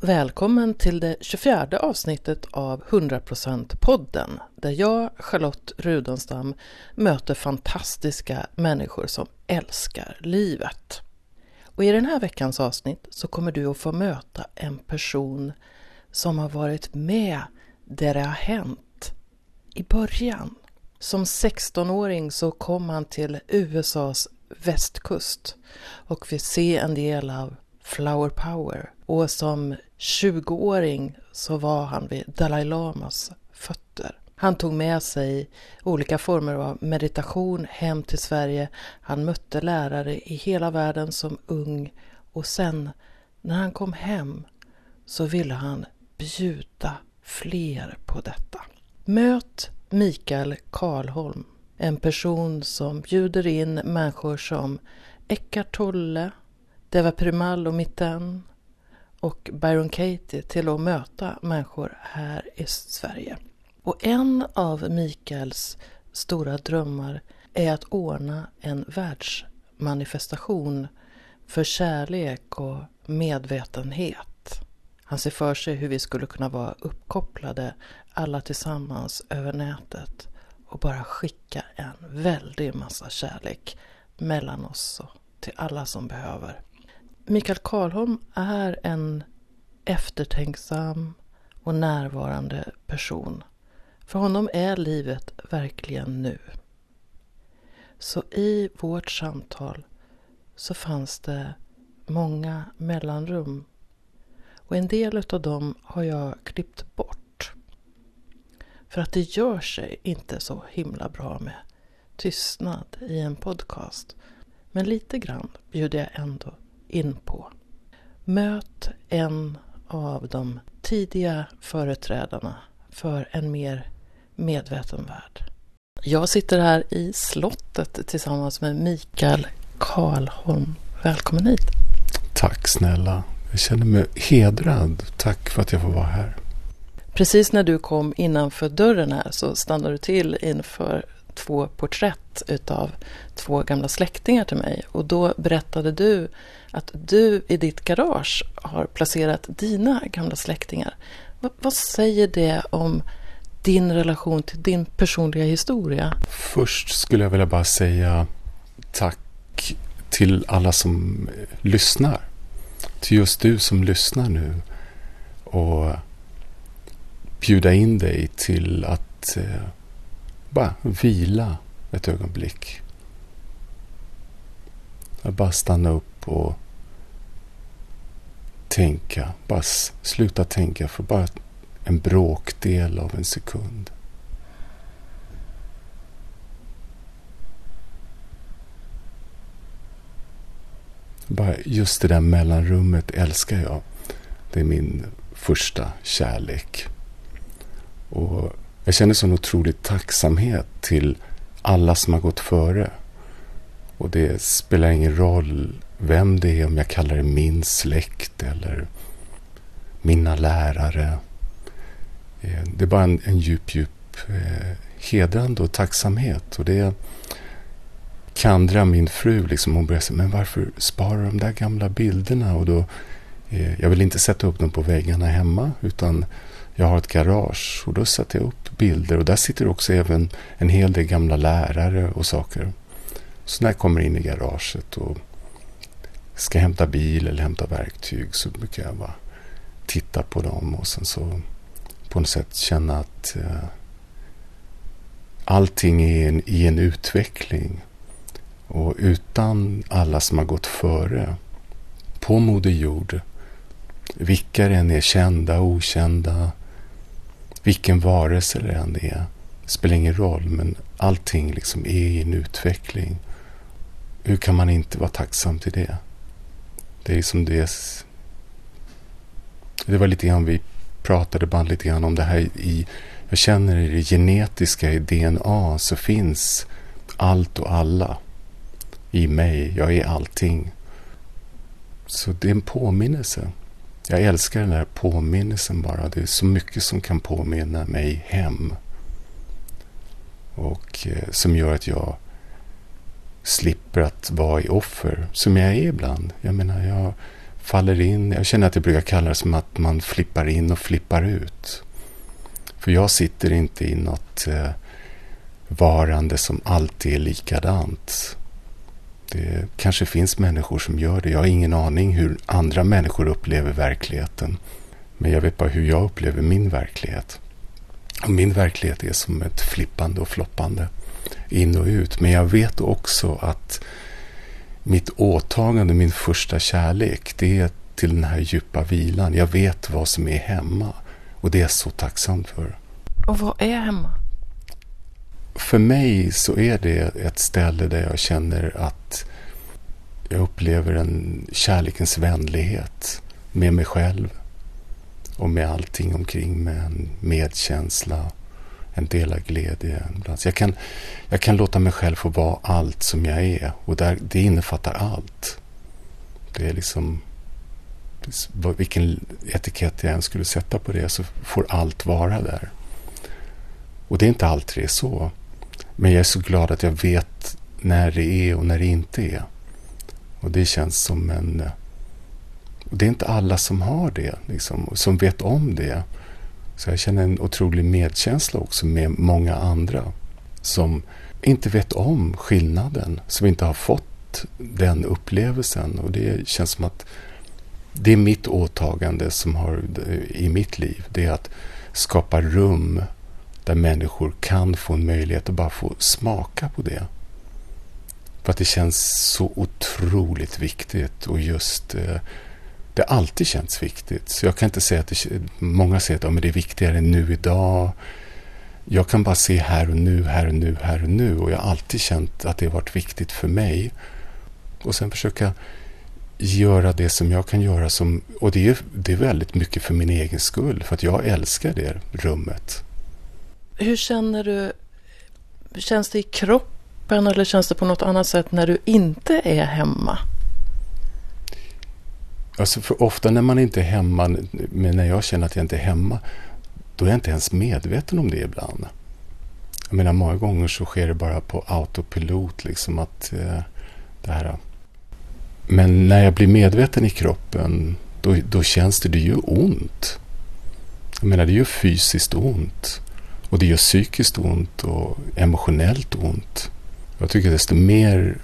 Välkommen till det 24 avsnittet av 100% podden där jag, Charlotte Rudenstam, möter fantastiska människor som älskar livet. Och i den här veckans avsnitt så kommer du att få möta en person som har varit med där det har hänt i början. Som 16-åring så kom han till USAs västkust och fick se en del av Flower Power. Och som 20-åring så var han vid Dalai Lamas fötter. Han tog med sig olika former av meditation hem till Sverige. Han mötte lärare i hela världen som ung och sen när han kom hem så ville han bjuda fler på detta. Möt Mikael Karlholm, en person som bjuder in människor som Eckart Tolle, Deva Primal och Mitten och Byron Katie till att möta människor här i Sverige. Och en av Mikaels stora drömmar är att ordna en världsmanifestation för kärlek och medvetenhet. Han ser för sig hur vi skulle kunna vara uppkopplade alla tillsammans över nätet och bara skicka en väldig massa kärlek mellan oss och till alla som behöver. Mikael Karlholm är en eftertänksam och närvarande person. För honom är livet verkligen nu. Så i vårt samtal så fanns det många mellanrum. Och en del av dem har jag klippt bort. För att det gör sig inte så himla bra med tystnad i en podcast. Men lite grann bjuder jag ändå in på. Möt en av de tidiga företrädarna för en mer medveten värld. Jag sitter här i slottet tillsammans med Mikael Karlholm. Välkommen hit. Tack snälla. Jag känner mig hedrad. Tack för att jag får vara här. Precis när du kom innanför dörren här så stannade du till inför två porträtt utav två gamla släktingar till mig. Och då berättade du att du i ditt garage har placerat dina gamla släktingar. vad, vad säger det om din relation till din personliga historia? Först skulle jag vilja bara säga tack till alla som lyssnar. Till just du som lyssnar nu. Och bjuda in dig till att eh, bara vila ett ögonblick. Att bara stanna upp och tänka. Bara sluta tänka för bara en bråkdel av en sekund. Bara just det där mellanrummet älskar jag. Det är min första kärlek. Och jag känner sån otrolig tacksamhet till alla som har gått före. Och det spelar ingen roll vem det är, om jag kallar det min släkt eller mina lärare. Eh, det är bara en, en djup, djup eh, hedrande och tacksamhet. Och det Kandra, min fru, liksom, hon börjar säga, men varför sparar de där gamla bilderna? Och då, eh, jag vill inte sätta upp dem på väggarna hemma, utan jag har ett garage och då sätter jag upp bilder och där sitter också även en hel del gamla lärare och saker. Så när jag kommer in i garaget och ska hämta bil eller hämta verktyg så brukar jag bara titta på dem och sen så på något sätt känna att eh, allting är en, i en utveckling. Och utan alla som har gått före på Moder Jord, vilka det än är, kända, okända, vilken varelse det än är, det spelar ingen roll, men allting liksom är i en utveckling. Hur kan man inte vara tacksam till det? Det är som det... Det var lite grann vi pratade bara lite grann om det här i... Jag känner i det genetiska, i DNA, så finns allt och alla i mig. Jag är allting. Så det är en påminnelse. Jag älskar den här påminnelsen bara. Det är så mycket som kan påminna mig hem. Och eh, som gör att jag slipper att vara i offer, som jag är ibland. Jag menar, jag faller in. Jag känner att jag brukar kalla det som att man flippar in och flippar ut. För jag sitter inte i något eh, varande som alltid är likadant. Det kanske finns människor som gör det. Jag har ingen aning hur andra människor upplever verkligheten. Men jag vet bara hur jag upplever min verklighet. Och min verklighet är som ett flippande och floppande. In och ut. Men jag vet också att mitt åtagande, min första kärlek, det är till den här djupa vilan. Jag vet vad som är hemma. Och det är jag så tacksam för. Och vad är hemma? För mig så är det ett ställe där jag känner att jag upplever en kärlekens vänlighet med mig själv och med allting omkring mig. En medkänsla, en delad glädje. Jag kan, jag kan låta mig själv få vara allt som jag är och där, det innefattar allt. Det är liksom vilken etikett jag än skulle sätta på det så får allt vara där. Och det är inte alltid det är så. Men jag är så glad att jag vet när det är och när det inte är. Och det känns som en... Och det är inte alla som har det, liksom, som vet om det. Så jag känner en otrolig medkänsla också med många andra som inte vet om skillnaden, som inte har fått den upplevelsen. Och det känns som att det är mitt åtagande som har eh, i mitt liv. Det är att skapa rum där människor kan få en möjlighet att bara få smaka på det. För att det känns så otroligt viktigt och just eh, det har alltid känts viktigt. Så jag kan inte säga att det, många säger att ja, men det är viktigare nu idag. Jag kan bara se här och nu, här och nu, här och nu. Och jag har alltid känt att det har varit viktigt för mig. Och sen försöka göra det som jag kan göra. Som, och det är, det är väldigt mycket för min egen skull. För att jag älskar det rummet. Hur känner du? Känns det i kroppen eller känns det på något annat sätt när du inte är hemma? Alltså för ofta när man inte är hemma, men när jag känner att jag inte är hemma, då är jag inte ens medveten om det ibland. Jag menar många gånger så sker det bara på autopilot liksom att eh, det här. Men när jag blir medveten i kroppen, då, då känns det, det gör ont. Jag menar det gör fysiskt ont. Och det gör psykiskt ont och emotionellt ont. Jag tycker desto mer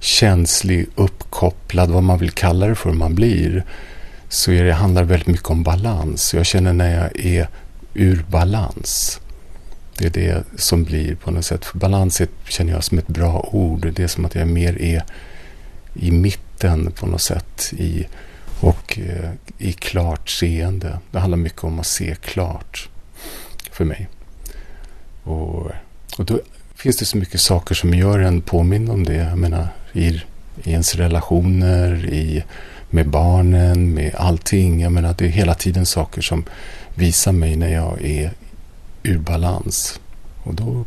känslig, uppkopplad, vad man vill kalla det för man blir, så är det, handlar det väldigt mycket om balans. Jag känner när jag är ur balans. Det är det som blir på något sätt. För balans är, känner jag som ett bra ord. Det är som att jag mer är i mitten på något sätt. I, och eh, i klart seende. Det handlar mycket om att se klart för mig. Och, och då finns det så mycket saker som gör en påminn om det. Jag menar, i, i ens relationer, i, med barnen, med allting. Jag menar, det är hela tiden saker som visar mig när jag är ur balans. Och då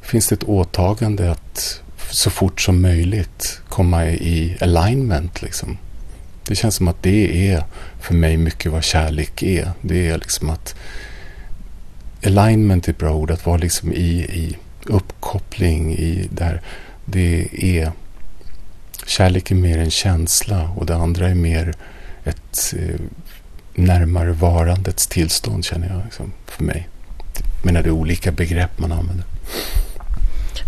finns det ett åtagande att så fort som möjligt komma i alignment. Liksom. Det känns som att det är för mig mycket vad kärlek är. Det är liksom att alignment är ett bra ord, att vara liksom i, i uppkoppling i där det är kärlek är mer en känsla och det andra är mer ett eh, närmare varandets tillstånd känner jag liksom, för mig. Men det är olika begrepp man använder.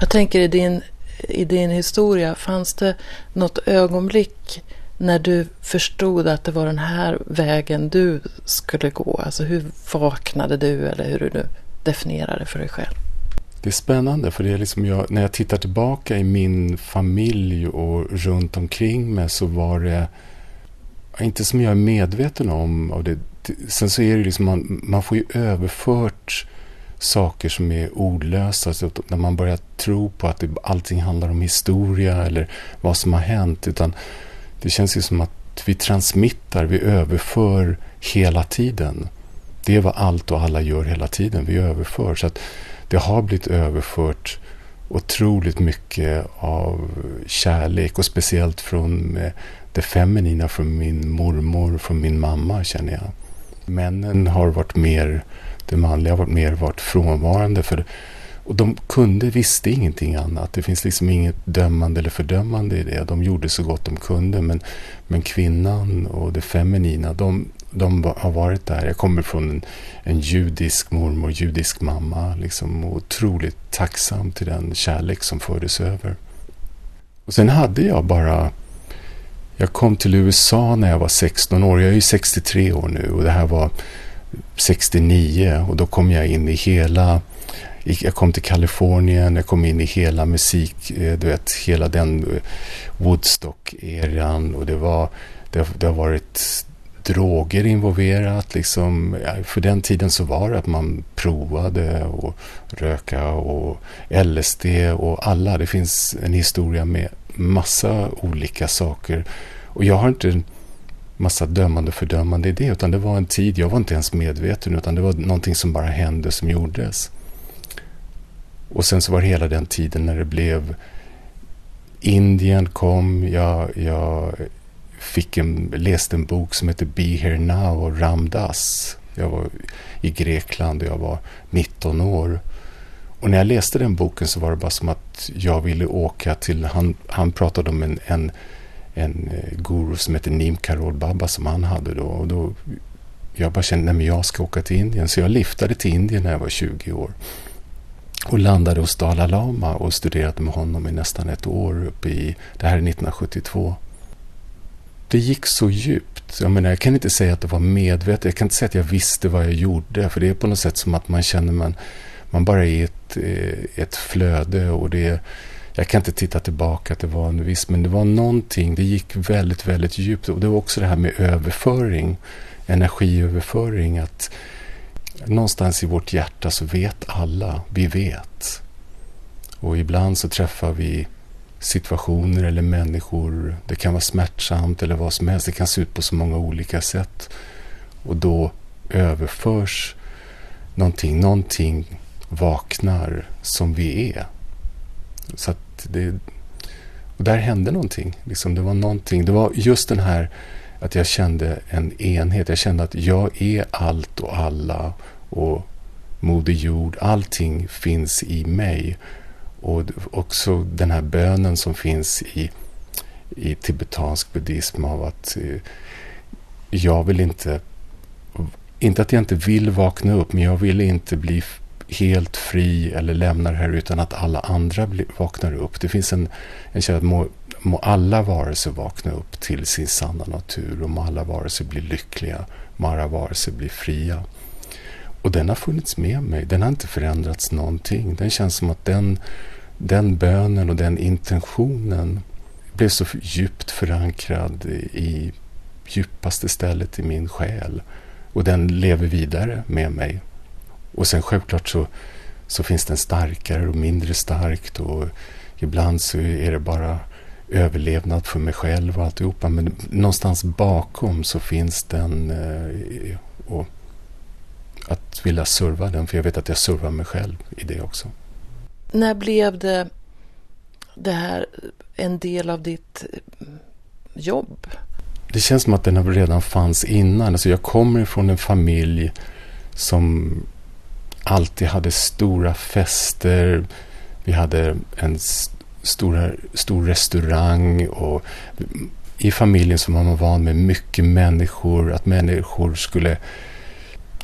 Jag tänker i din, i din historia, fanns det något ögonblick när du förstod att det var den här vägen du skulle gå? Alltså hur vaknade du eller hur du definierade det för dig själv? Det är spännande för det är liksom jag, när jag tittar tillbaka i min familj och runt omkring mig så var det inte som jag är medveten om. Av det. Sen så är det liksom man, man får ju överfört saker som är ordlösa. Så när man börjar tro på att det, allting handlar om historia eller vad som har hänt. Utan det känns ju som att vi transmittar, vi överför hela tiden. Det är vad allt och alla gör hela tiden. Vi överför. Så att det har blivit överfört otroligt mycket av kärlek och speciellt från eh, det feminina från min mormor, från min mamma känner jag. Männen har varit mer, det manliga har varit mer varit frånvarande för och de kunde, visste ingenting annat. Det finns liksom inget dömande eller fördömande i det. De gjorde så gott de kunde. Men, men kvinnan och det feminina, de, de har varit där. Jag kommer från en, en judisk mormor, judisk mamma. Liksom, och otroligt tacksam till den kärlek som fördes över. Och sen hade jag bara... Jag kom till USA när jag var 16 år. Jag är ju 63 år nu och det här var 69 och då kom jag in i hela jag kom till Kalifornien, jag kom in i hela musik, eh, du vet, hela den eh, Woodstock-eran och det var, det, det, har varit droger involverat liksom. För den tiden så var det att man provade och röka och LSD och alla. Det finns en historia med massa olika saker. Och jag har inte en massa dömande och fördömande i det, utan det var en tid, jag var inte ens medveten, utan det var någonting som bara hände, som gjordes. Och sen så var det hela den tiden när det blev Indien kom, jag, jag fick en, läste en bok som heter Be Here Now och Ramdas. Jag var i Grekland och jag var 19 år. Och när jag läste den boken så var det bara som att jag ville åka till, han, han pratade om en, en, en eh, guru som heter Nim Karol Baba som han hade då. Och då jag bara kände att jag ska åka till Indien. Så jag liftade till Indien när jag var 20 år. Och landade hos Dalai Lama och studerade med honom i nästan ett år uppe i, det här är 1972. Det gick så djupt. Jag menar, jag kan inte säga att det var medvetet. Jag kan inte säga att jag visste vad jag gjorde. För det är på något sätt som att man känner man, man bara är i ett, eh, ett flöde och det jag kan inte titta tillbaka att det var en viss, men det var någonting, det gick väldigt, väldigt djupt. Och det var också det här med överföring, energiöverföring, att någonstans i vårt hjärta så vet alla, vi vet. Och ibland så träffar vi situationer eller människor. Det kan vara smärtsamt eller vad som helst. Det kan se ut på så många olika sätt. Och då överförs någonting. Någonting vaknar som vi är. Så att det... Och där hände någonting. Liksom det var någonting. Det var just den här att jag kände en enhet. Jag kände att jag är allt och alla och Moder Jord. Allting finns i mig. Och också den här bönen som finns i, i tibetansk buddhism av att eh, jag vill inte, inte att jag inte vill vakna upp, men jag vill inte bli helt fri eller lämna det här utan att alla andra vaknar upp. Det finns en, en känsla att må, alla varelser vakna upp till sin sanna natur och må alla varelser bli lyckliga, må alla varelser bli fria. Och den har funnits med mig. Den har inte förändrats någonting. Den känns som att den, den bönen och den intentionen blev så djupt förankrad i djupaste stället i min själ. Och den lever vidare med mig. Och sen självklart så, så finns den starkare och mindre starkt. Och ibland så är det bara överlevnad för mig själv och alltihopa. Men någonstans bakom så finns den. Eh, och att vilja serva den, för jag vet att jag servar mig själv i det också. När blev det, det här en del av ditt jobb? Det känns som att den redan fanns innan. Alltså jag kommer ifrån en familj som alltid hade stora fester. Vi hade en stor, stor restaurang och i familjen så var man van med mycket människor, att människor skulle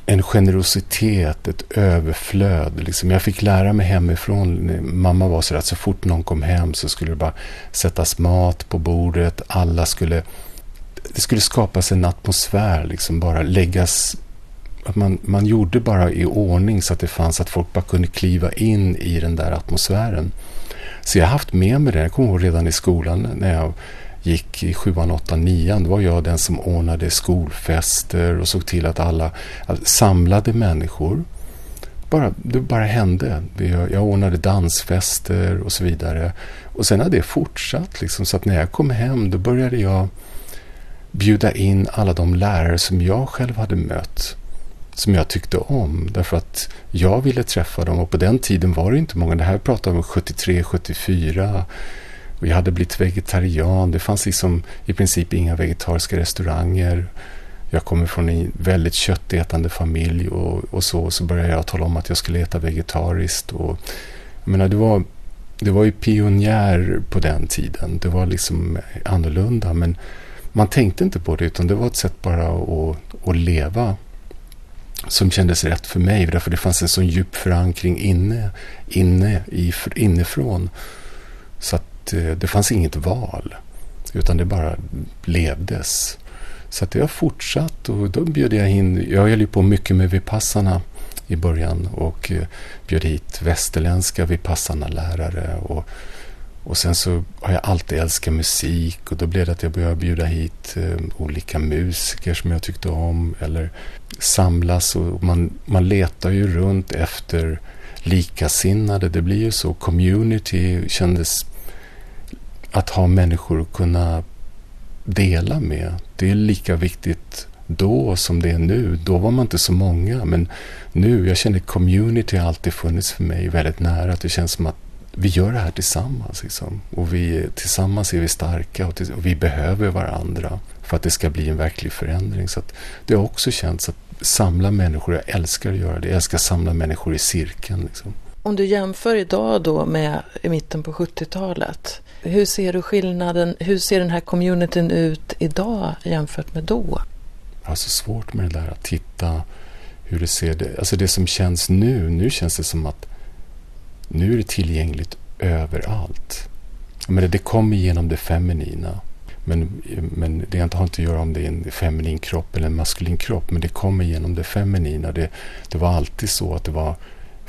en generositet, ett överflöd. Liksom jag fick lära mig hemifrån. Mamma var så att så fort någon kom hem så skulle det bara sättas mat på bordet. Alla skulle... Det skulle skapas en atmosfär, liksom bara läggas... Att man, man gjorde bara i ordning så att det fanns att folk bara kunde kliva in i den där atmosfären. Så jag har haft med mig det. Jag kommer ihåg redan i skolan när jag gick i sjuan, åttan, nian, då var jag den som ordnade skolfester och såg till att alla samlade människor. Bara, det bara hände. Jag ordnade dansfester och så vidare. Och sen har det fortsatt. Liksom, så att när jag kom hem då började jag bjuda in alla de lärare som jag själv hade mött. Som jag tyckte om. Därför att jag ville träffa dem. Och på den tiden var det inte många. Det här pratar om 73, 74. Och jag hade blivit vegetarian. Det fanns liksom i princip inga vegetariska restauranger. jag kommer från en väldigt köttätande familj och, och så. Och så började jag tala om att jag skulle äta vegetariskt. Och, jag menar, det var, det var ju pionjär på den tiden. Det var liksom annorlunda. Men man tänkte inte på det utan det var ett sätt bara att, att leva som kändes rätt för mig. Därför det fanns en sån djup förankring inne, inne i, inifrån. Så att eh, det fanns inget val. Utan det bara levdes. Så att det har fortsatt och då bjöd jag in, jag höll ju på mycket med Vipassana i början och eh, bjöd hit västerländska Vipassana-lärare och, och sen så har jag alltid älskat musik och då blev det att jag började bjuda hit eh, olika musiker som jag tyckte om eller samlas och man, man letar ju runt efter likasinnade. Det blir ju så. Community kändes att ha människor att kunna dela med. Det är lika viktigt då som det är nu. Då var man inte så många, men nu, jag känner community har alltid funnits för mig väldigt nära. Att det känns som att vi gör det här tillsammans. Liksom. Och vi, tillsammans är vi starka och, till, och, vi behöver varandra för att det ska bli en verklig förändring. Så det har också känts att samla människor, jag älskar att göra det. Jag älskar att samla människor i cirkeln. Liksom. Om du jämför idag då med i mitten på 70-talet. Hur ser du skillnaden? Hur ser den här communityn ut idag jämfört med då? Jag har så svårt med det där att titta hur det ser det. Alltså det som känns nu, nu känns det som att nu är det tillgängligt överallt. Men det kommer genom det feminina. Men, men det har inte att göra om det är en feminin kropp eller en maskulin kropp. Men det kommer genom det feminina. Det, det var alltid så att det var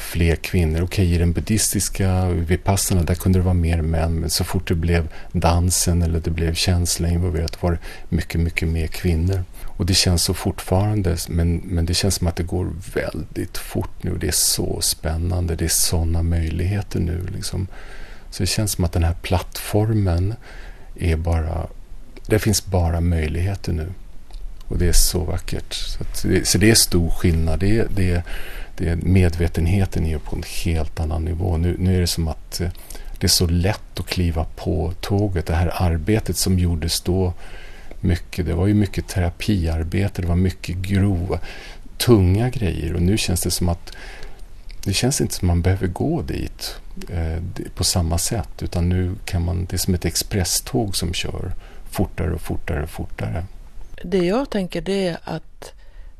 fler kvinnor. Okej, okay, i den buddhistiska vipassarna där kunde det vara mer män. Men så fort det blev dansen eller det blev känsla involverat var det mycket, mycket mer kvinnor. Och det känns så fortfarande, men, men det känns som att det går väldigt fort nu. Det är så spännande. Det är sådana möjligheter nu. Liksom. Så det känns som att den här plattformen är bara... Det finns bara möjligheter nu. Och det är så vackert. Så, det, så det är stor skillnad. Det, det, det, medvetenheten är på en helt annan nivå. Nu, nu är det som att eh, det är så lätt att kliva på tåget. Det här arbetet som gjordes då mycket. Det var ju mycket terapiarbete. Det var mycket grova, tunga grejer. Och nu känns det som att det känns inte som att man behöver gå dit eh, på samma sätt. Utan nu kan man, det är som ett expresståg som kör fortare och fortare och fortare. Det jag tänker det är att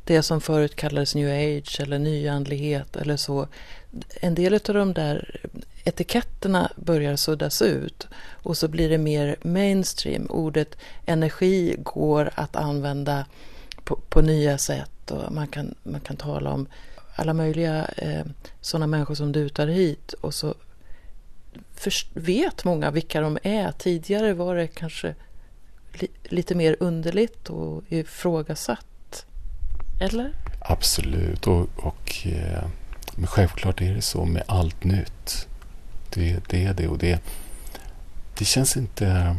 det som förut kallades new age eller nyandlighet eller så. En del av de där etiketterna börjar suddas ut och så blir det mer mainstream. Ordet energi går att använda på, på nya sätt och man kan, man kan tala om alla möjliga eh, sådana människor som du tar hit och så för, vet många vilka de är. Tidigare var det kanske li, lite mer underligt och ifrågasatt. Eller? Absolut, och, och eh, men självklart är det så med allt nytt. Det, det är det och det, det känns inte...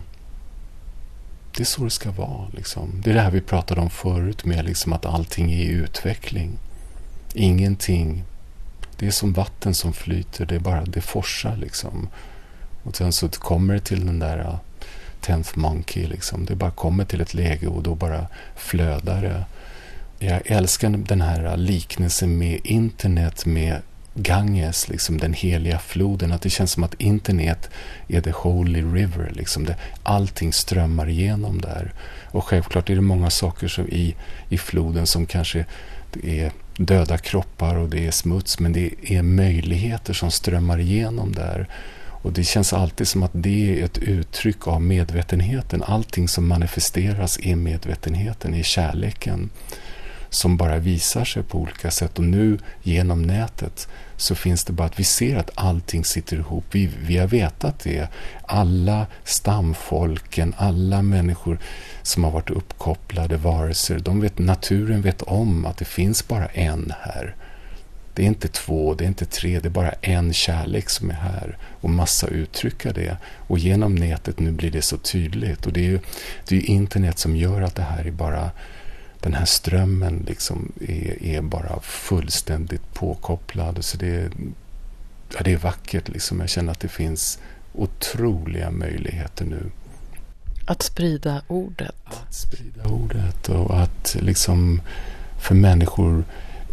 Det är så det ska vara. Liksom. Det är det här vi pratade om förut med liksom att allting är i utveckling. Ingenting... Det är som vatten som flyter. Det är bara det forsar liksom. Och sen så kommer det till den där uh, tenth monkey. Liksom. Det bara kommer till ett läge och då bara flödar det. Jag älskar den här liknelsen med internet med Ganges, liksom den heliga floden. Att det känns som att internet är the holy river. Liksom det, allting strömmar igenom där. Och självklart är det många saker som i, i floden som kanske är döda kroppar och det är smuts. Men det är möjligheter som strömmar igenom där. Och det känns alltid som att det är ett uttryck av medvetenheten. Allting som manifesteras är medvetenheten, är kärleken som bara visar sig på olika sätt. Och nu genom nätet så finns det bara att vi ser att allting sitter ihop. Vi, vi har vetat det. Alla stamfolken, alla människor som har varit uppkopplade varelser, de vet, naturen vet om att det finns bara en här. Det är inte två, det är inte tre, det är bara en kärlek som är här. Och massa uttrycka det. Och genom nätet nu blir det så tydligt. Och det är ju det är internet som gör att det här är bara den här strömmen liksom är, är bara fullständigt påkopplad. Så det, ja, det är vackert. Liksom. Jag känner att det finns otroliga möjligheter nu. Att sprida ordet. Att sprida ordet och att liksom för människor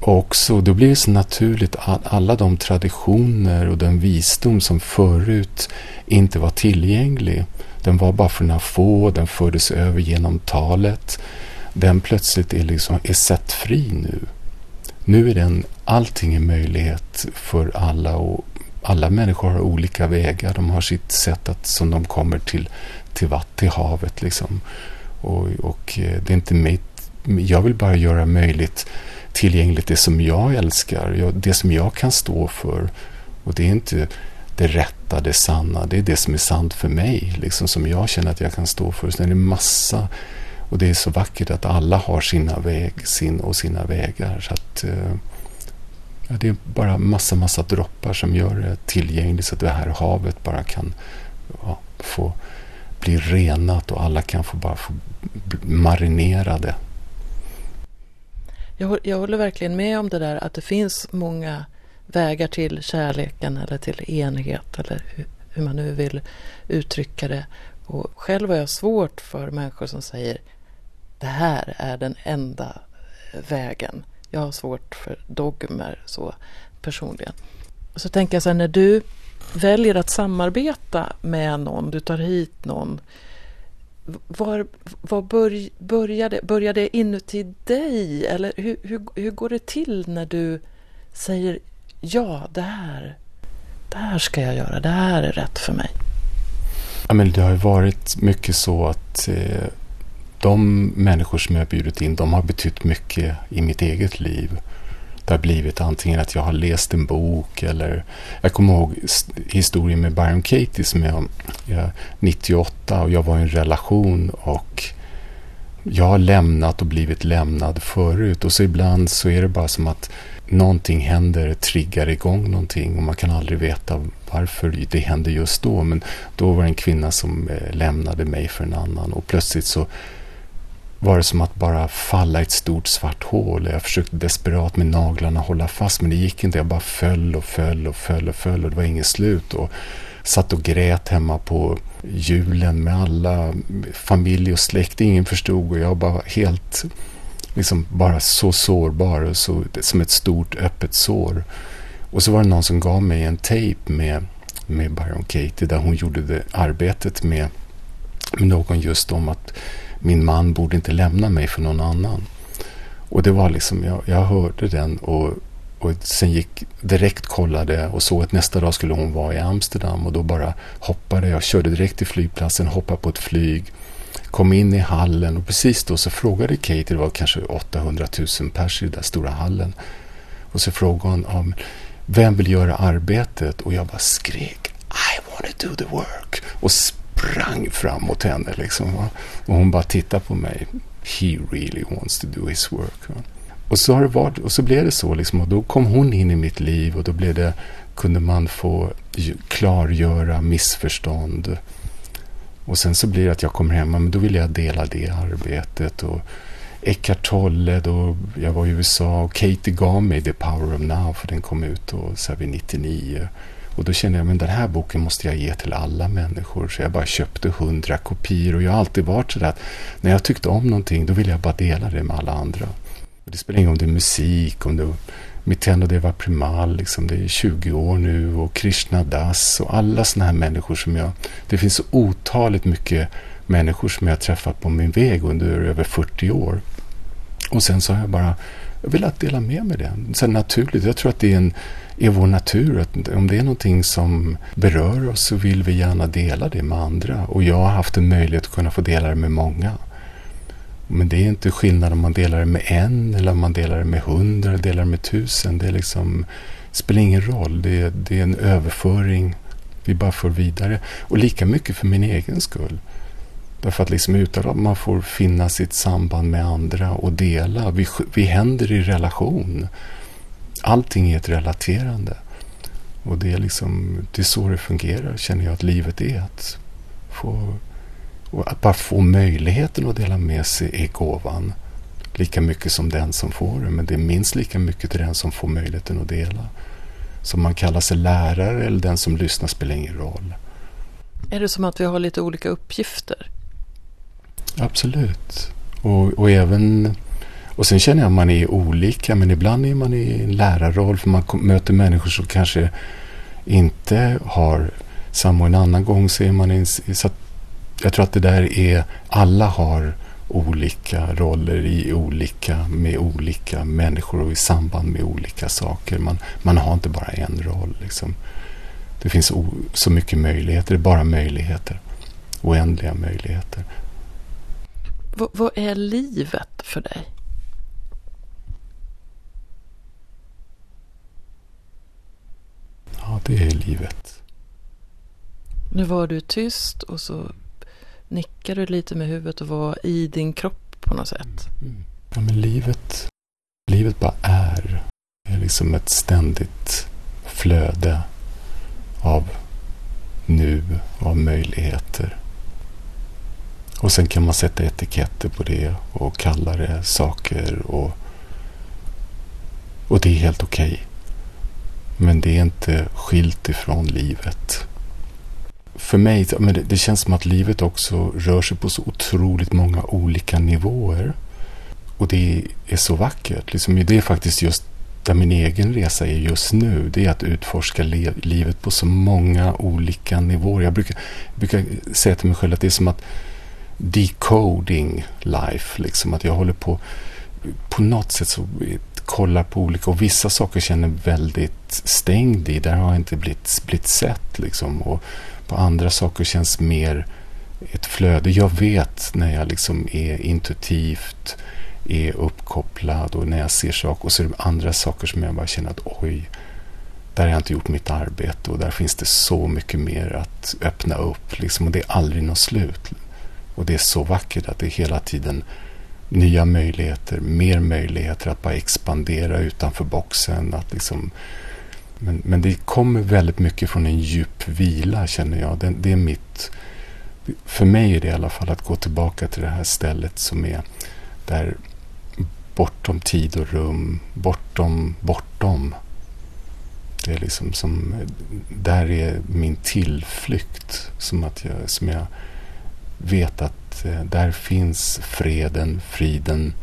också, då blir det så naturligt att alla de traditioner och den visdom som förut inte var tillgänglig, den var bara för några få, den fördes över genom talet, den plötsligt är, liksom, är sett fri nu. Nu är den, allting är möjlighet för alla och alla människor har olika vägar. De har sitt sätt att, som de kommer till, till vatt, till havet liksom. Och, och eh, det är inte mitt, jag vill bara göra möjligt tillgängligt det som jag älskar, det som jag kan stå för. Och det är inte det rätta, det sanna, det är det som är sant för mig, liksom som jag känner att jag kan stå för. Sen är det massa, och det är så vackert att alla har sina väg, sin och sina vägar. Så att, eh, ja, det är bara massa, massa droppar som gör det tillgängligt så att det här havet bara kan ja, få bli renat och alla kan få bara få marinerade jag, jag håller verkligen med om det där att det finns många vägar till kärleken eller till enhet eller hur, hur man nu vill uttrycka det. Och själv har jag svårt för människor som säger det här är den enda eh, vägen. Jag har svårt för dogmer så personligen. Och så tänker jag så här, när du väljer att samarbeta med någon, du tar hit någon var, var bör, börjar, det, börjar det inuti dig? Eller hur, hur, hur går det till när du säger ja, det här, det här ska jag göra, det här är rätt för mig? Ja, men det har varit mycket så att eh, de människor som jag bjudit in, de har betytt mycket i mitt eget liv det har blivit antingen att jag har läst en bok eller jag kommer ihåg historien med Byron Katie som jag, jag 98 och jag var i en relation och jag har lämnat och blivit lämnad förut och så ibland så är det bara som att någonting händer, triggar igång någonting och man kan aldrig veta varför det händer just då. Men då var det en kvinna som eh, lämnade mig för en annan och plötsligt så var det som att bara falla i ett stort svart hål. Jag försökte desperat med naglarna hålla fast men det gick inte. Jag bara föll och föll och föll och föll och det var inget slut. Och satt och grät hemma på julen med alla familj och släkt. Ingen förstod och jag var helt, liksom bara så sårbar och så, som ett stort öppet sår. Och så var det någon som gav mig en tejp med, med Byron Katie där hon gjorde det arbetet med, med någon just om att min man borde inte lämna mig för någon annan. Och det var liksom, jag, jag hörde den och, och sen gick direkt kollade och såg att nästa dag skulle hon vara i Amsterdam och då bara hoppade jag, körde direkt till flygplatsen, hoppade på ett flyg, kom in i hallen och precis då så frågade Kate, det var kanske 800 000 pers i den där stora hallen, och så frågade hon om vem vill göra arbetet? Och jag bara skrek I want to do the work. Och sprang fram mot henne. Liksom, va? Och hon bara tittade på mig. He really wants to do his work. Va? Och så, har det varit, och så blev det så. Liksom, och då kom hon in i mitt liv och då blev det, kunde man få klargöra missförstånd. Och sen så blir det att jag kommer hem, men då vill jag dela det arbetet. Och Eckart Tolle, då jag var i USA och Katie gav mig The Power of Now för den kom ut då, så här vid 99. Och då kände jag att den här boken måste jag ge till alla människor. Så jag bara köpte hundra kopior. Och jag har alltid varit sådär att när jag tyckte om någonting då ville jag bara dela det med alla andra. Och det spelar ingen roll om det är musik, om det är Mitendo Deva Primal, liksom, det är 20 år nu och Krishna Das och alla sådana här människor som jag... Det finns så otaligt mycket människor som jag har träffat på min väg under över 40 år. Och sen så har jag bara jag vill att dela med mig det. Sen naturligt, jag tror att det är en är vår natur. Att om det är någonting som berör oss så vill vi gärna dela det med andra. Och jag har haft en möjlighet att kunna få dela det med många. Men det är inte skillnad om man delar det med en eller om man delar det med hundra eller delar det med tusen. Det är liksom, spelar ingen roll. Det är, det är en överföring. Vi bara för vidare. Och lika mycket för min egen skull. Därför att liksom utan att man får finna sitt samband med andra och dela. Vi, vi händer i relation allting är ett relaterande. Och det är liksom, det är så det fungerar, känner jag att livet är. Att, få, att bara få möjligheten att dela med sig är gåvan. Lika mycket som den som får det, men det är minst lika mycket till den som får möjligheten att dela. Så man kallar sig lärare eller den som lyssnar spelar ingen roll. Är det som att vi har lite olika uppgifter? Absolut. Och, och även... Och sen känner jag att man är olika, men ibland är man i en lärarroll för man möter människor som kanske inte har samma. Och en annan gång så är man i en... Så jag tror att det där är... Alla har olika roller i olika, med olika människor och i samband med olika saker. Man, man har inte bara en roll. Liksom. Det finns o, så mycket möjligheter, det är bara möjligheter. Oändliga möjligheter. V vad är livet för dig? Ja, det är livet. Nu var du tyst och så nickar du lite med huvudet och var i din kropp på något sätt. Mm. Ja, men livet, livet bara är. Det är liksom ett ständigt flöde av nu, av möjligheter. Och sen kan man sätta etiketter på det och kalla det saker och, och det är helt okej. Okay. Men det är inte skilt ifrån livet för mig, men det, det, känns som att livet också rör sig på så otroligt många olika nivåer. Och det är så vackert. Liksom, det är faktiskt just där min egen resa är just nu. Det är att utforska le, livet på så många olika nivåer. Jag brukar, brukar säga till mig själv att det är som att decoding life. Liksom, att jag håller på på något sätt så kollar på olika och vissa saker känner väldigt stängd i. Där har jag inte blivit, blivit sett liksom. Och på andra saker känns mer ett flöde. Jag vet när jag liksom är intuitivt, är uppkopplad och när jag ser saker. Och så är det andra saker som jag bara känner att oj, där har jag inte gjort mitt arbete och där finns det så mycket mer att öppna upp. Liksom, och det är aldrig något slut. Och det är så vackert att det är hela tiden nya möjligheter, mer möjligheter att bara expandera utanför boxen. Att liksom men, men det kommer väldigt mycket från en djup vila känner jag. Det, det, är mitt... För mig är det i alla fall att gå tillbaka till det här stället som är där bortom tid och rum, bortom, bortom. Det är liksom som, där är min tillflykt. Som att jag, som jag vet att eh, där finns freden, friden.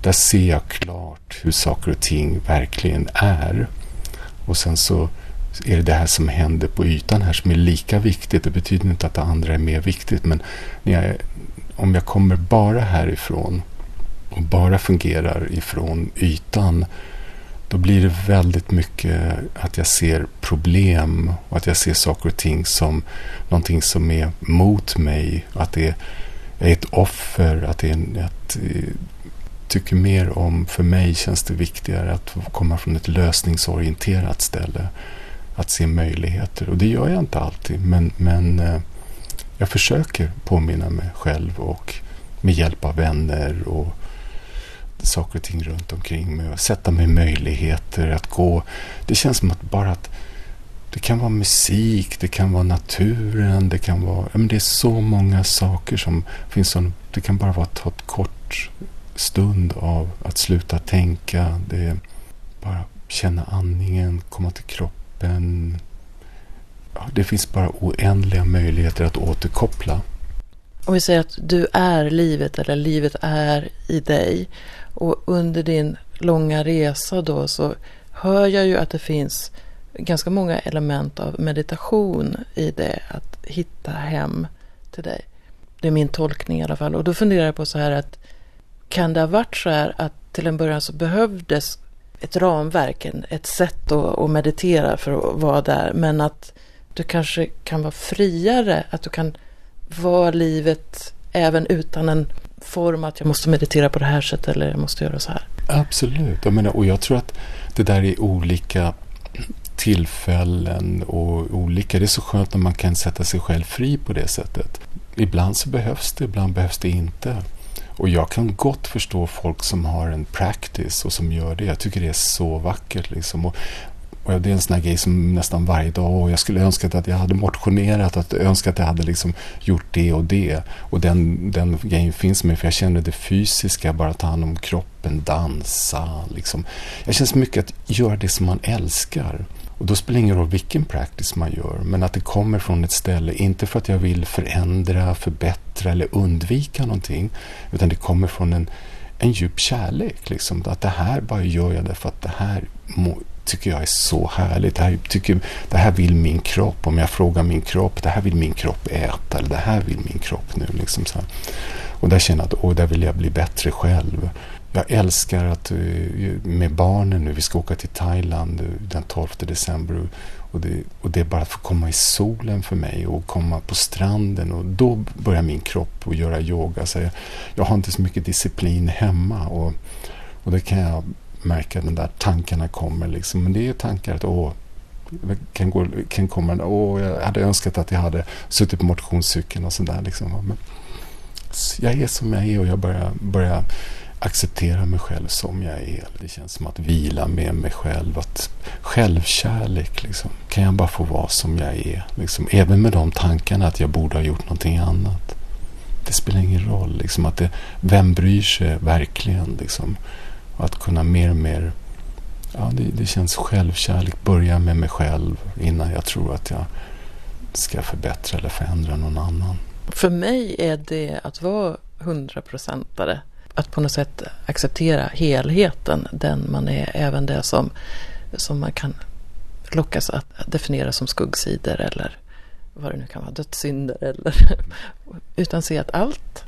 Där ser jag klart hur saker och ting verkligen är. Och sen så är det det här som händer på ytan här som är lika viktigt. Det betyder inte att det andra är mer viktigt. Men jag, om jag kommer bara härifrån och bara fungerar ifrån ytan. Då blir det väldigt mycket att jag ser problem och att jag ser saker och ting som någonting som är mot mig. Att det är ett offer. Att det är ett, eh, tycker mer om, för mig känns det viktigare att komma från ett lösningsorienterat ställe. Att se möjligheter. Och det gör jag inte alltid. Men, men eh, jag försöker påminna mig själv och med hjälp av vänner och saker och ting runt omkring mig. Och sätta mig möjligheter att gå. Det känns som att bara att det kan vara musik, det kan vara naturen, det kan vara... Men det är så många saker som finns som... Det kan bara vara att ta ett kort stund av att sluta tänka. Det är bara känna andningen, komma till kroppen. Ja, det finns bara oändliga möjligheter att återkoppla. Om vi säger att du är livet eller livet är i dig. Och under din långa resa då så hör jag ju att det finns ganska många element av meditation i det. Att hitta hem till dig. Det är min tolkning i alla fall. Och då funderar jag på så här att kan det ha varit så här att till en början så behövdes ett ramverk, ett sätt att, meditera för att vara där, men att du kanske kan vara friare, att du kan var livet även utan en form att jag måste meditera på det här sättet eller jag måste göra så här. Absolut, jag menar, och jag tror att det där är olika tillfällen och olika. Det är så skönt när man kan sätta sig själv fri på det sättet. Ibland så behövs det, ibland behövs det inte. Och jag kan gott förstå folk som har en practice och som gör det. Jag tycker det är så vackert. Liksom. Och och det är en sån här grej som nästan varje dag, och jag skulle önskat att jag hade motionerat, att önskat att jag hade liksom gjort det och det. Och den, den grejen finns med, för jag känner det fysiska, bara ta hand om kroppen, dansa. Liksom. Jag känner så mycket att göra det som man älskar. Och då spelar det ingen roll vilken practice man gör, men att det kommer från ett ställe, inte för att jag vill förändra, förbättra eller undvika någonting, utan det kommer från en, en djup kärlek. Liksom. Att det här bara gör jag därför att det här må, tycker jag är så härligt. Det här, tycker, det här vill min kropp. Om jag frågar min kropp, det här vill min kropp äta, eller det här vill min kropp nu. Liksom så här. Och där känner jag att, åh, där vill jag bli bättre själv. Jag älskar att eh, med barnen nu, vi ska åka till Thailand eh, den 12 december och det, och det är bara att få komma i solen för mig och komma på stranden och då börjar min kropp att göra yoga. Så jag, jag har inte så mycket disciplin hemma och, och det kan jag märker att de där tankarna kommer liksom. Men det är ju tankar att åh, kan, gå, kan komma, åh, jag hade önskat att jag hade suttit på motionscykeln och sådär liksom. Men jag är som jag är och jag börjar, börjar acceptera mig själv som jag är. Det känns som att vila med mig själv. Att självkärlek, liksom. Kan jag bara få vara som jag är? Liksom. Även med de tankarna att jag borde ha gjort någonting annat. Det spelar ingen roll. Liksom, att det, vem bryr sig verkligen? Liksom. Att kunna mer och mer... Ja, det, det känns självkärlek. Börja med mig själv innan jag tror att jag ska förbättra eller förändra någon annan. För mig är det att vara hundraprocentare att på något sätt acceptera helheten, den man är, även det som, som man kan lockas att definiera som skuggsidor eller vad det nu kan vara, dödssynder eller utan se att allt,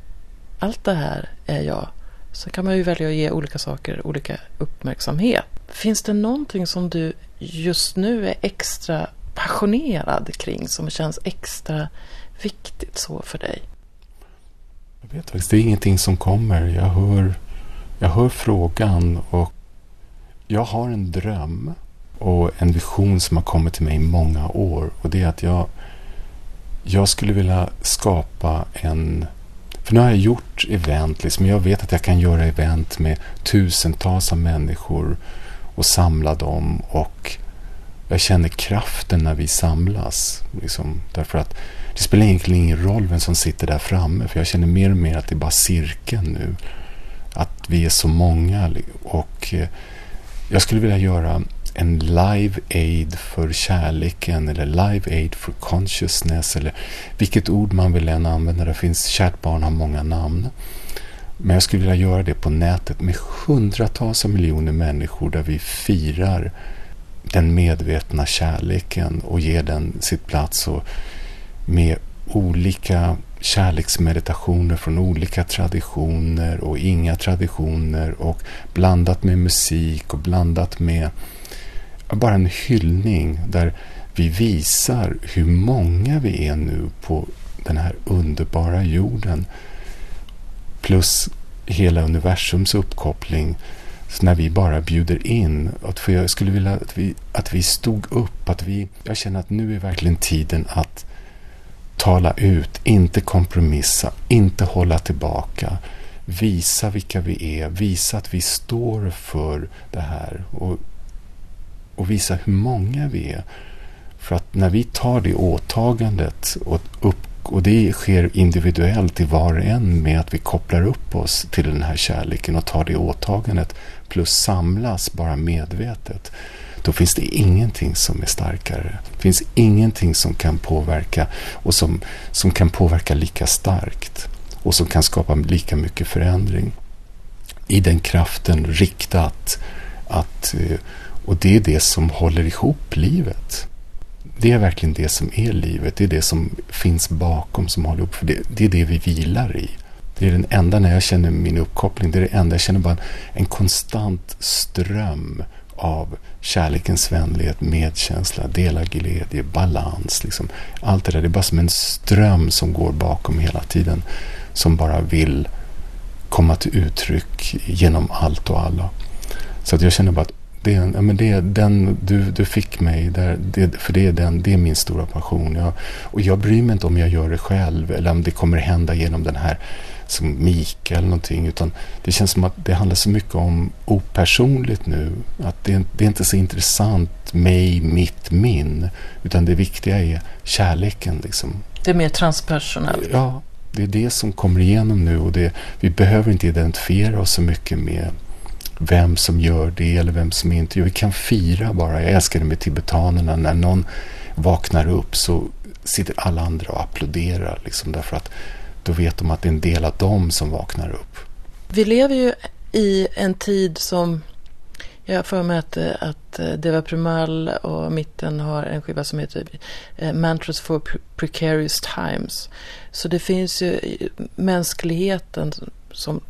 allt det här är jag. Så kan man ju välja att ge olika saker olika uppmärksamhet. Finns det någonting som du just nu är extra passionerad kring som känns extra viktigt så för dig? Jag vet faktiskt, det är ingenting som kommer. Jag hör, jag hör frågan och jag har en dröm och en vision som har kommit till mig i många år. Och det är att jag, jag skulle vilja skapa en... För nu har jag gjort event, liksom. jag vet att jag kan göra event med tusentals av människor och samla dem. Och jag känner kraften när vi samlas. Liksom, därför att det spelar egentligen ingen roll vem som sitter där framme. För jag känner mer och mer att det är bara cirkeln nu. Att vi är så många. Och eh, jag skulle vilja göra en live aid för kärleken eller live aid för consciousness eller vilket ord man vill än använda. Det finns, kärt barn har många namn. Men jag skulle vilja göra det på nätet med hundratals av miljoner människor där vi firar den medvetna kärleken och ger den sitt plats. Och med olika kärleksmeditationer från olika traditioner och inga traditioner och blandat med musik och blandat med bara en hyllning där vi visar hur många vi är nu på den här underbara jorden. Plus hela universums uppkoppling. Så när vi bara bjuder in. För jag skulle vilja att vi, att vi stod upp. Att vi, jag känner att nu är verkligen tiden att tala ut, inte kompromissa, inte hålla tillbaka. Visa vilka vi är, visa att vi står för det här och, och visa hur många vi är. För att när vi tar det åtagandet och, upp, och det sker individuellt i var och en med att vi kopplar upp oss till den här kärleken och tar det åtagandet plus samlas bara medvetet då finns det ingenting som är starkare. Det finns ingenting som kan påverka och som, som kan påverka lika starkt och som kan skapa lika mycket förändring. I den kraften riktat att, eh, och det är det som håller ihop livet. Det är verkligen det som är livet. Det är det som finns bakom som håller ihop. För det, det är det vi vilar i. Det är den enda, när jag känner min uppkoppling, det är det enda, jag känner bara en konstant ström av kärlekens vänlighet, medkänsla, dela glädje, balans. Liksom. Allt det där, det är bara som en ström som går bakom hela tiden. Som bara vill komma till uttryck genom allt och alla. Så att jag känner bara att det, ja, men det, den, du, du fick mig, där, det, för det är, den, det är min stora passion. Jag, och jag bryr mig inte om jag gör det själv eller om det kommer hända genom den här som Mika eller någonting. Utan det känns som att det handlar så mycket om opersonligt nu. Att det, det är inte så intressant mig, mitt, min. Utan det viktiga är kärleken. Liksom. Det är mer transpersonellt. Ja, det är det som kommer igenom nu. Och det, vi behöver inte identifiera oss så mycket med vem som gör det eller vem som inte gör Vi kan fira bara. Jag älskar det med tibetanerna. När någon vaknar upp så sitter alla andra och applåderar. Liksom, därför att då vet de att det är en del av dem som vaknar upp. Vi lever ju i en tid som jag har för mig att, att eh, Deva Primal och Mitten har en skiva som heter eh, Mantras for Precarious Times. Så det finns ju mänskligheten som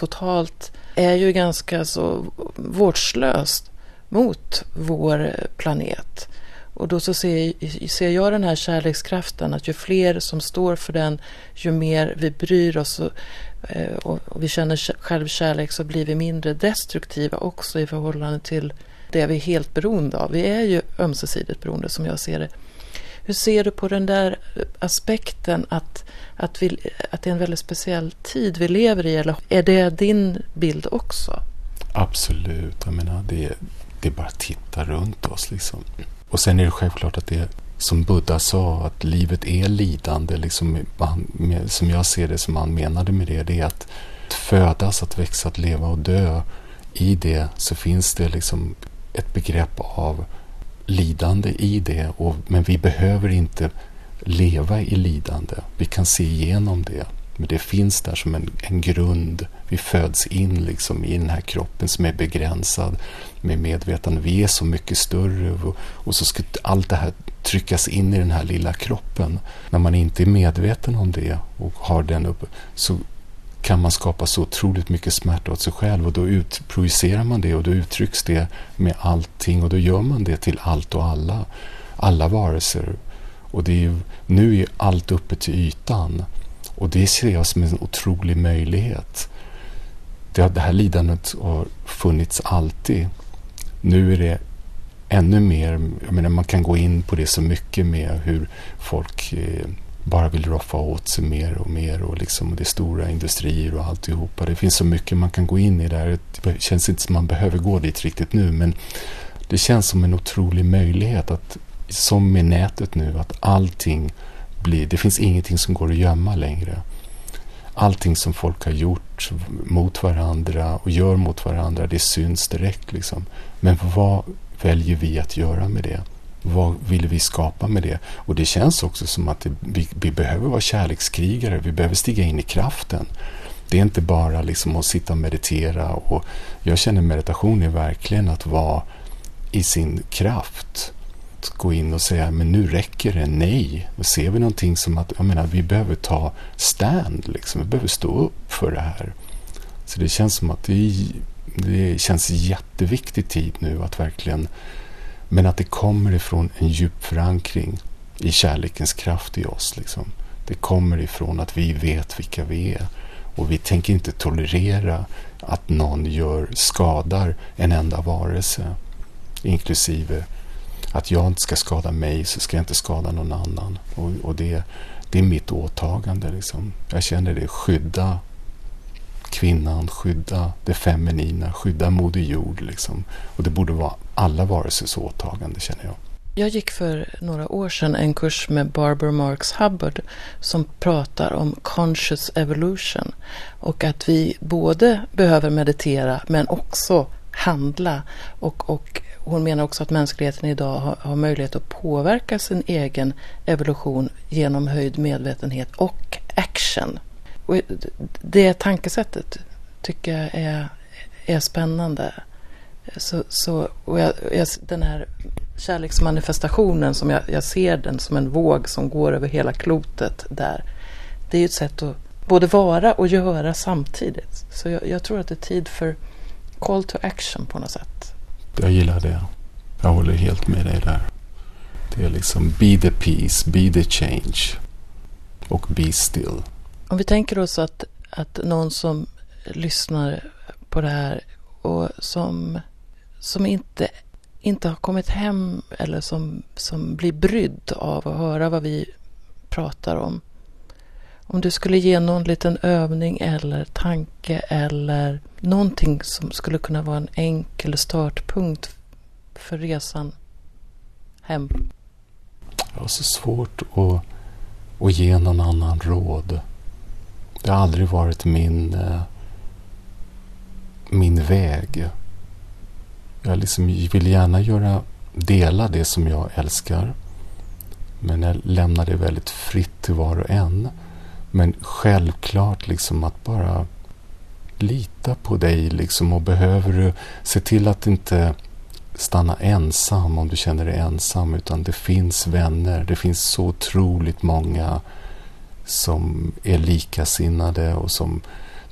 totalt är ju ganska så vårdslöst mot vår planet. Och då så ser, ser jag den här kärlekskraften att ju fler som står för den, ju mer vi bryr oss och, eh, och, och vi känner självkärlek så blir vi mindre destruktiva också i förhållande till det vi är helt beroende av. Vi är ju ömsesidigt beroende som jag ser det. Hur ser du på den där aspekten att, att, vi, att det är en väldigt speciell tid vi lever i? Eller är det din bild också? Absolut. Jag menar, det, det är bara att titta runt oss. Liksom. Och sen är det självklart att det som Buddha sa, att livet är lidande. Liksom, som jag ser det, som han menade med det, det är att födas, att växa, att leva och dö. I det så finns det liksom ett begrepp av lidande i det. Och, men vi behöver inte leva i lidande. Vi kan se igenom det. Men det finns där som en, en grund. Vi föds in liksom i den här kroppen som är begränsad med medvetande. Vi är så mycket större och, och så ska allt det här tryckas in i den här lilla kroppen. När man inte är medveten om det och har den uppe så kan man skapa så otroligt mycket smärta åt sig själv och då ut, projicerar man det och då uttrycks det med allting och då gör man det till allt och alla. Alla varelser. Och det är ju, nu är allt uppe till ytan. Och det ser jag som en otrolig möjlighet. Det, det här lidandet har funnits alltid. Nu är det ännu mer, jag menar man kan gå in på det så mycket med hur folk eh, bara vill roffa åt sig mer och mer och liksom det är stora industrier och alltihopa. Det finns så mycket man kan gå in i där. Det känns inte som man behöver gå dit riktigt nu men det känns som en otrolig möjlighet att som med nätet nu att allting blir, det finns ingenting som går att gömma längre. Allting som folk har gjort mot varandra och gör mot varandra, det syns direkt liksom. Men vad väljer vi att göra med det? Vad vill vi skapa med det? Och det känns också som att det, vi, vi, behöver vara kärlekskrigare. Vi behöver stiga in i kraften. Det är inte bara liksom att sitta och meditera. Och jag känner meditation är verkligen att vara i sin kraft. Att gå in och säga, men nu räcker det. Nej. Och ser vi någonting som att, jag menar, vi behöver ta stand. Liksom. Vi behöver stå upp för det här. Så det känns som att det, det känns jätteviktig tid nu att verkligen men att det kommer ifrån en djup förankring i kärlekens kraft i oss. Liksom. Det kommer ifrån att vi vet vilka vi är. Och vi tänker inte tolerera att någon gör, skadar en enda varelse. Inklusive att jag inte ska skada mig så ska jag inte skada någon annan. Och, och det, det är mitt åtagande. Liksom. Jag känner det. Skydda kvinnan, skydda det feminina, skydda Moder Jord. Liksom. Och det borde vara alla varelsers åtagande känner jag. Jag gick för några år sedan en kurs med Barbara Marks Hubbard som pratar om conscious evolution och att vi både behöver meditera men också handla och, och hon menar också att mänskligheten idag har, har, möjlighet att påverka sin egen evolution genom höjd medvetenhet och action. Och det tankesättet tycker jag är, är spännande. Så, så, och jag, jag, den här kärleksmanifestationen som jag, jag, ser den som en våg som går över hela klotet där. Det är ju ett sätt att både vara och göra samtidigt. Så jag, jag tror att det är tid för call to action på något sätt. Jag gillar det. Jag håller helt med dig där. Det är liksom be the peace, be the change och be still. Om vi tänker oss att, att någon som lyssnar på det här och som, som inte, inte har kommit hem eller som, som blir brydd av att höra vad vi pratar om. Om du skulle ge någon liten övning eller tanke eller någonting som skulle kunna vara en enkel startpunkt för resan hem. Jag har så svårt att, att ge någon annan råd. Det har aldrig varit min, eh, min väg. Jag liksom vill gärna göra, dela det som jag älskar. Men jag lämnar det väldigt fritt till var och en. Men självklart liksom att bara lita på dig liksom och behöver du se till att inte stanna ensam om du känner dig ensam utan det finns vänner. Det finns så otroligt många som är likasinnade och som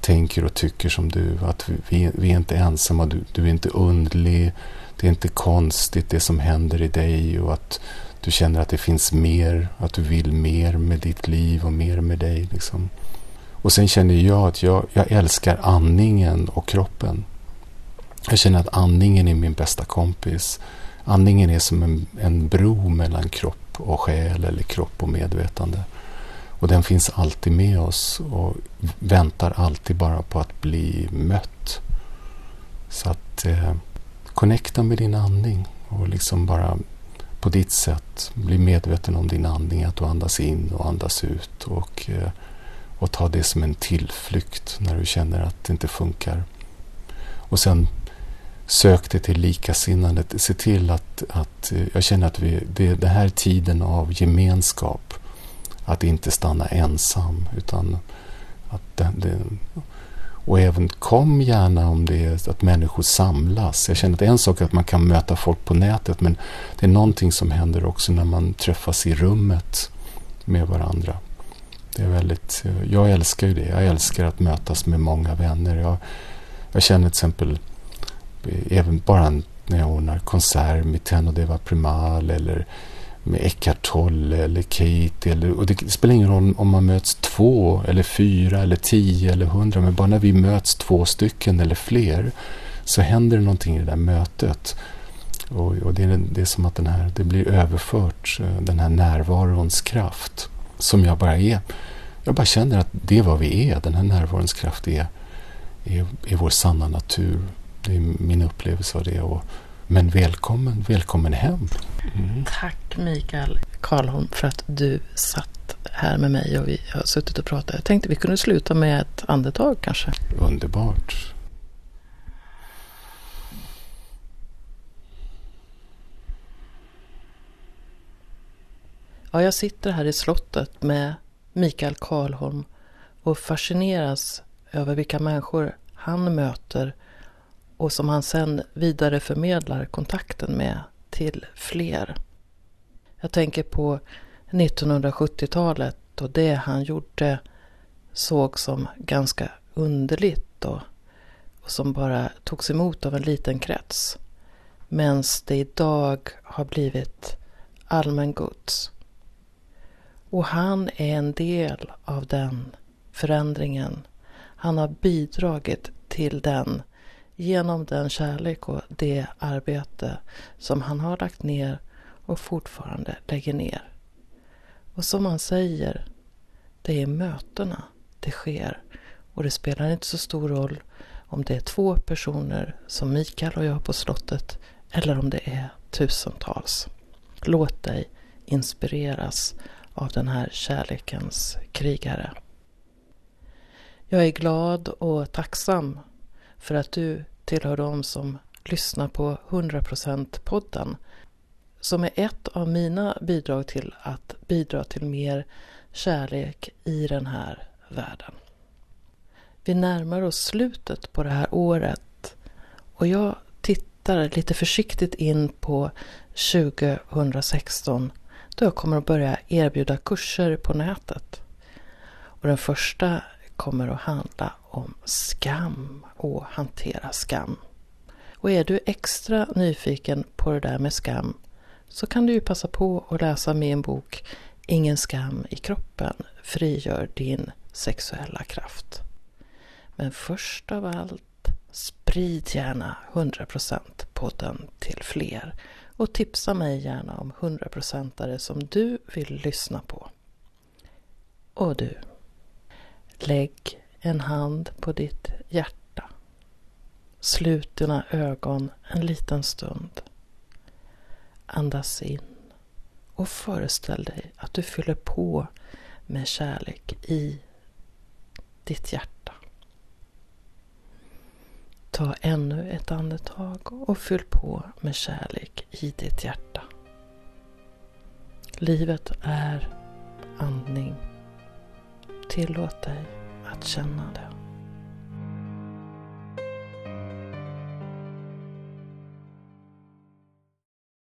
tänker och tycker som du. Att vi, vi är inte ensamma, du, du är inte undlig. Det är inte konstigt det som händer i dig och att du känner att det finns mer, att du vill mer med ditt liv och mer med dig. Liksom. Och sen känner jag att jag, jag älskar andningen och kroppen. Jag känner att andningen är min bästa kompis. Andningen är som en, en bro mellan kropp och själ eller kropp och medvetande. Och den finns alltid med oss och väntar alltid bara på att bli mött. Så att eh, connecta med din andning och liksom bara på ditt sätt bli medveten om din andning, att du andas in och andas ut och, eh, och ta det som en tillflykt när du känner att det inte funkar. Och sen sök dig till likasinnandet. Se till att, att eh, jag känner att vi, det, det här tiden av gemenskap att inte stanna ensam. utan att det, det, Och även kom gärna om det är att människor samlas. Jag känner att en sak är att man kan möta folk på nätet men det är någonting som händer också när man träffas i rummet med varandra. Det är väldigt, jag älskar ju det. Jag älskar att mötas med många vänner. Jag, jag känner till exempel eh, även bara när jag ordnar konsert med Tenno Deva Primal eller med Eckart Tolle eller Kate. Eller, och det spelar ingen roll om man möts två eller fyra eller tio eller hundra. Men bara när vi möts två stycken eller fler så händer det någonting i det där mötet. Och, och det, är, det är som att den här, det blir överfört, eh, den här närvarons kraft. Som jag bara är. Jag bara känner att det är vad vi är. Den här närvarons kraft är, är, är vår sanna natur. Det är min upplevelse av det. Och, men välkommen, välkommen hem. Mm. Tack Mikael Karlholm för att du satt här med mig och vi har suttit och pratat. Jag tänkte vi kunde sluta med ett andetag kanske. Underbart. Ja, jag sitter här i slottet med Mikael Karlholm och fascineras över vilka människor han möter och som han sen vidareförmedlar kontakten med till fler. Jag tänker på 1970-talet och det han gjorde såg som ganska underligt och, och som bara togs emot av en liten krets. Medan det idag har blivit allmängods. Och han är en del av den förändringen. Han har bidragit till den genom den kärlek och det arbete som han har lagt ner och fortfarande lägger ner. Och som han säger, det är mötena det sker och det spelar inte så stor roll om det är två personer som Mikael och jag på slottet eller om det är tusentals. Låt dig inspireras av den här kärlekens krigare. Jag är glad och tacksam för att du tillhör dem som lyssnar på 100% podden som är ett av mina bidrag till att bidra till mer kärlek i den här världen. Vi närmar oss slutet på det här året och jag tittar lite försiktigt in på 2016 då jag kommer att börja erbjuda kurser på nätet. Och den första kommer att handla om skam och hantera skam. Och är du extra nyfiken på det där med skam så kan du ju passa på att läsa min bok Ingen skam i kroppen frigör din sexuella kraft. Men först av allt, sprid gärna 100% podden till fler och tipsa mig gärna om 100%are som du vill lyssna på. Och du, Lägg en hand på ditt hjärta. Slut dina ögon en liten stund. Andas in och föreställ dig att du fyller på med kärlek i ditt hjärta. Ta ännu ett andetag och fyll på med kärlek i ditt hjärta. Livet är andning. Tillåt dig att känna det.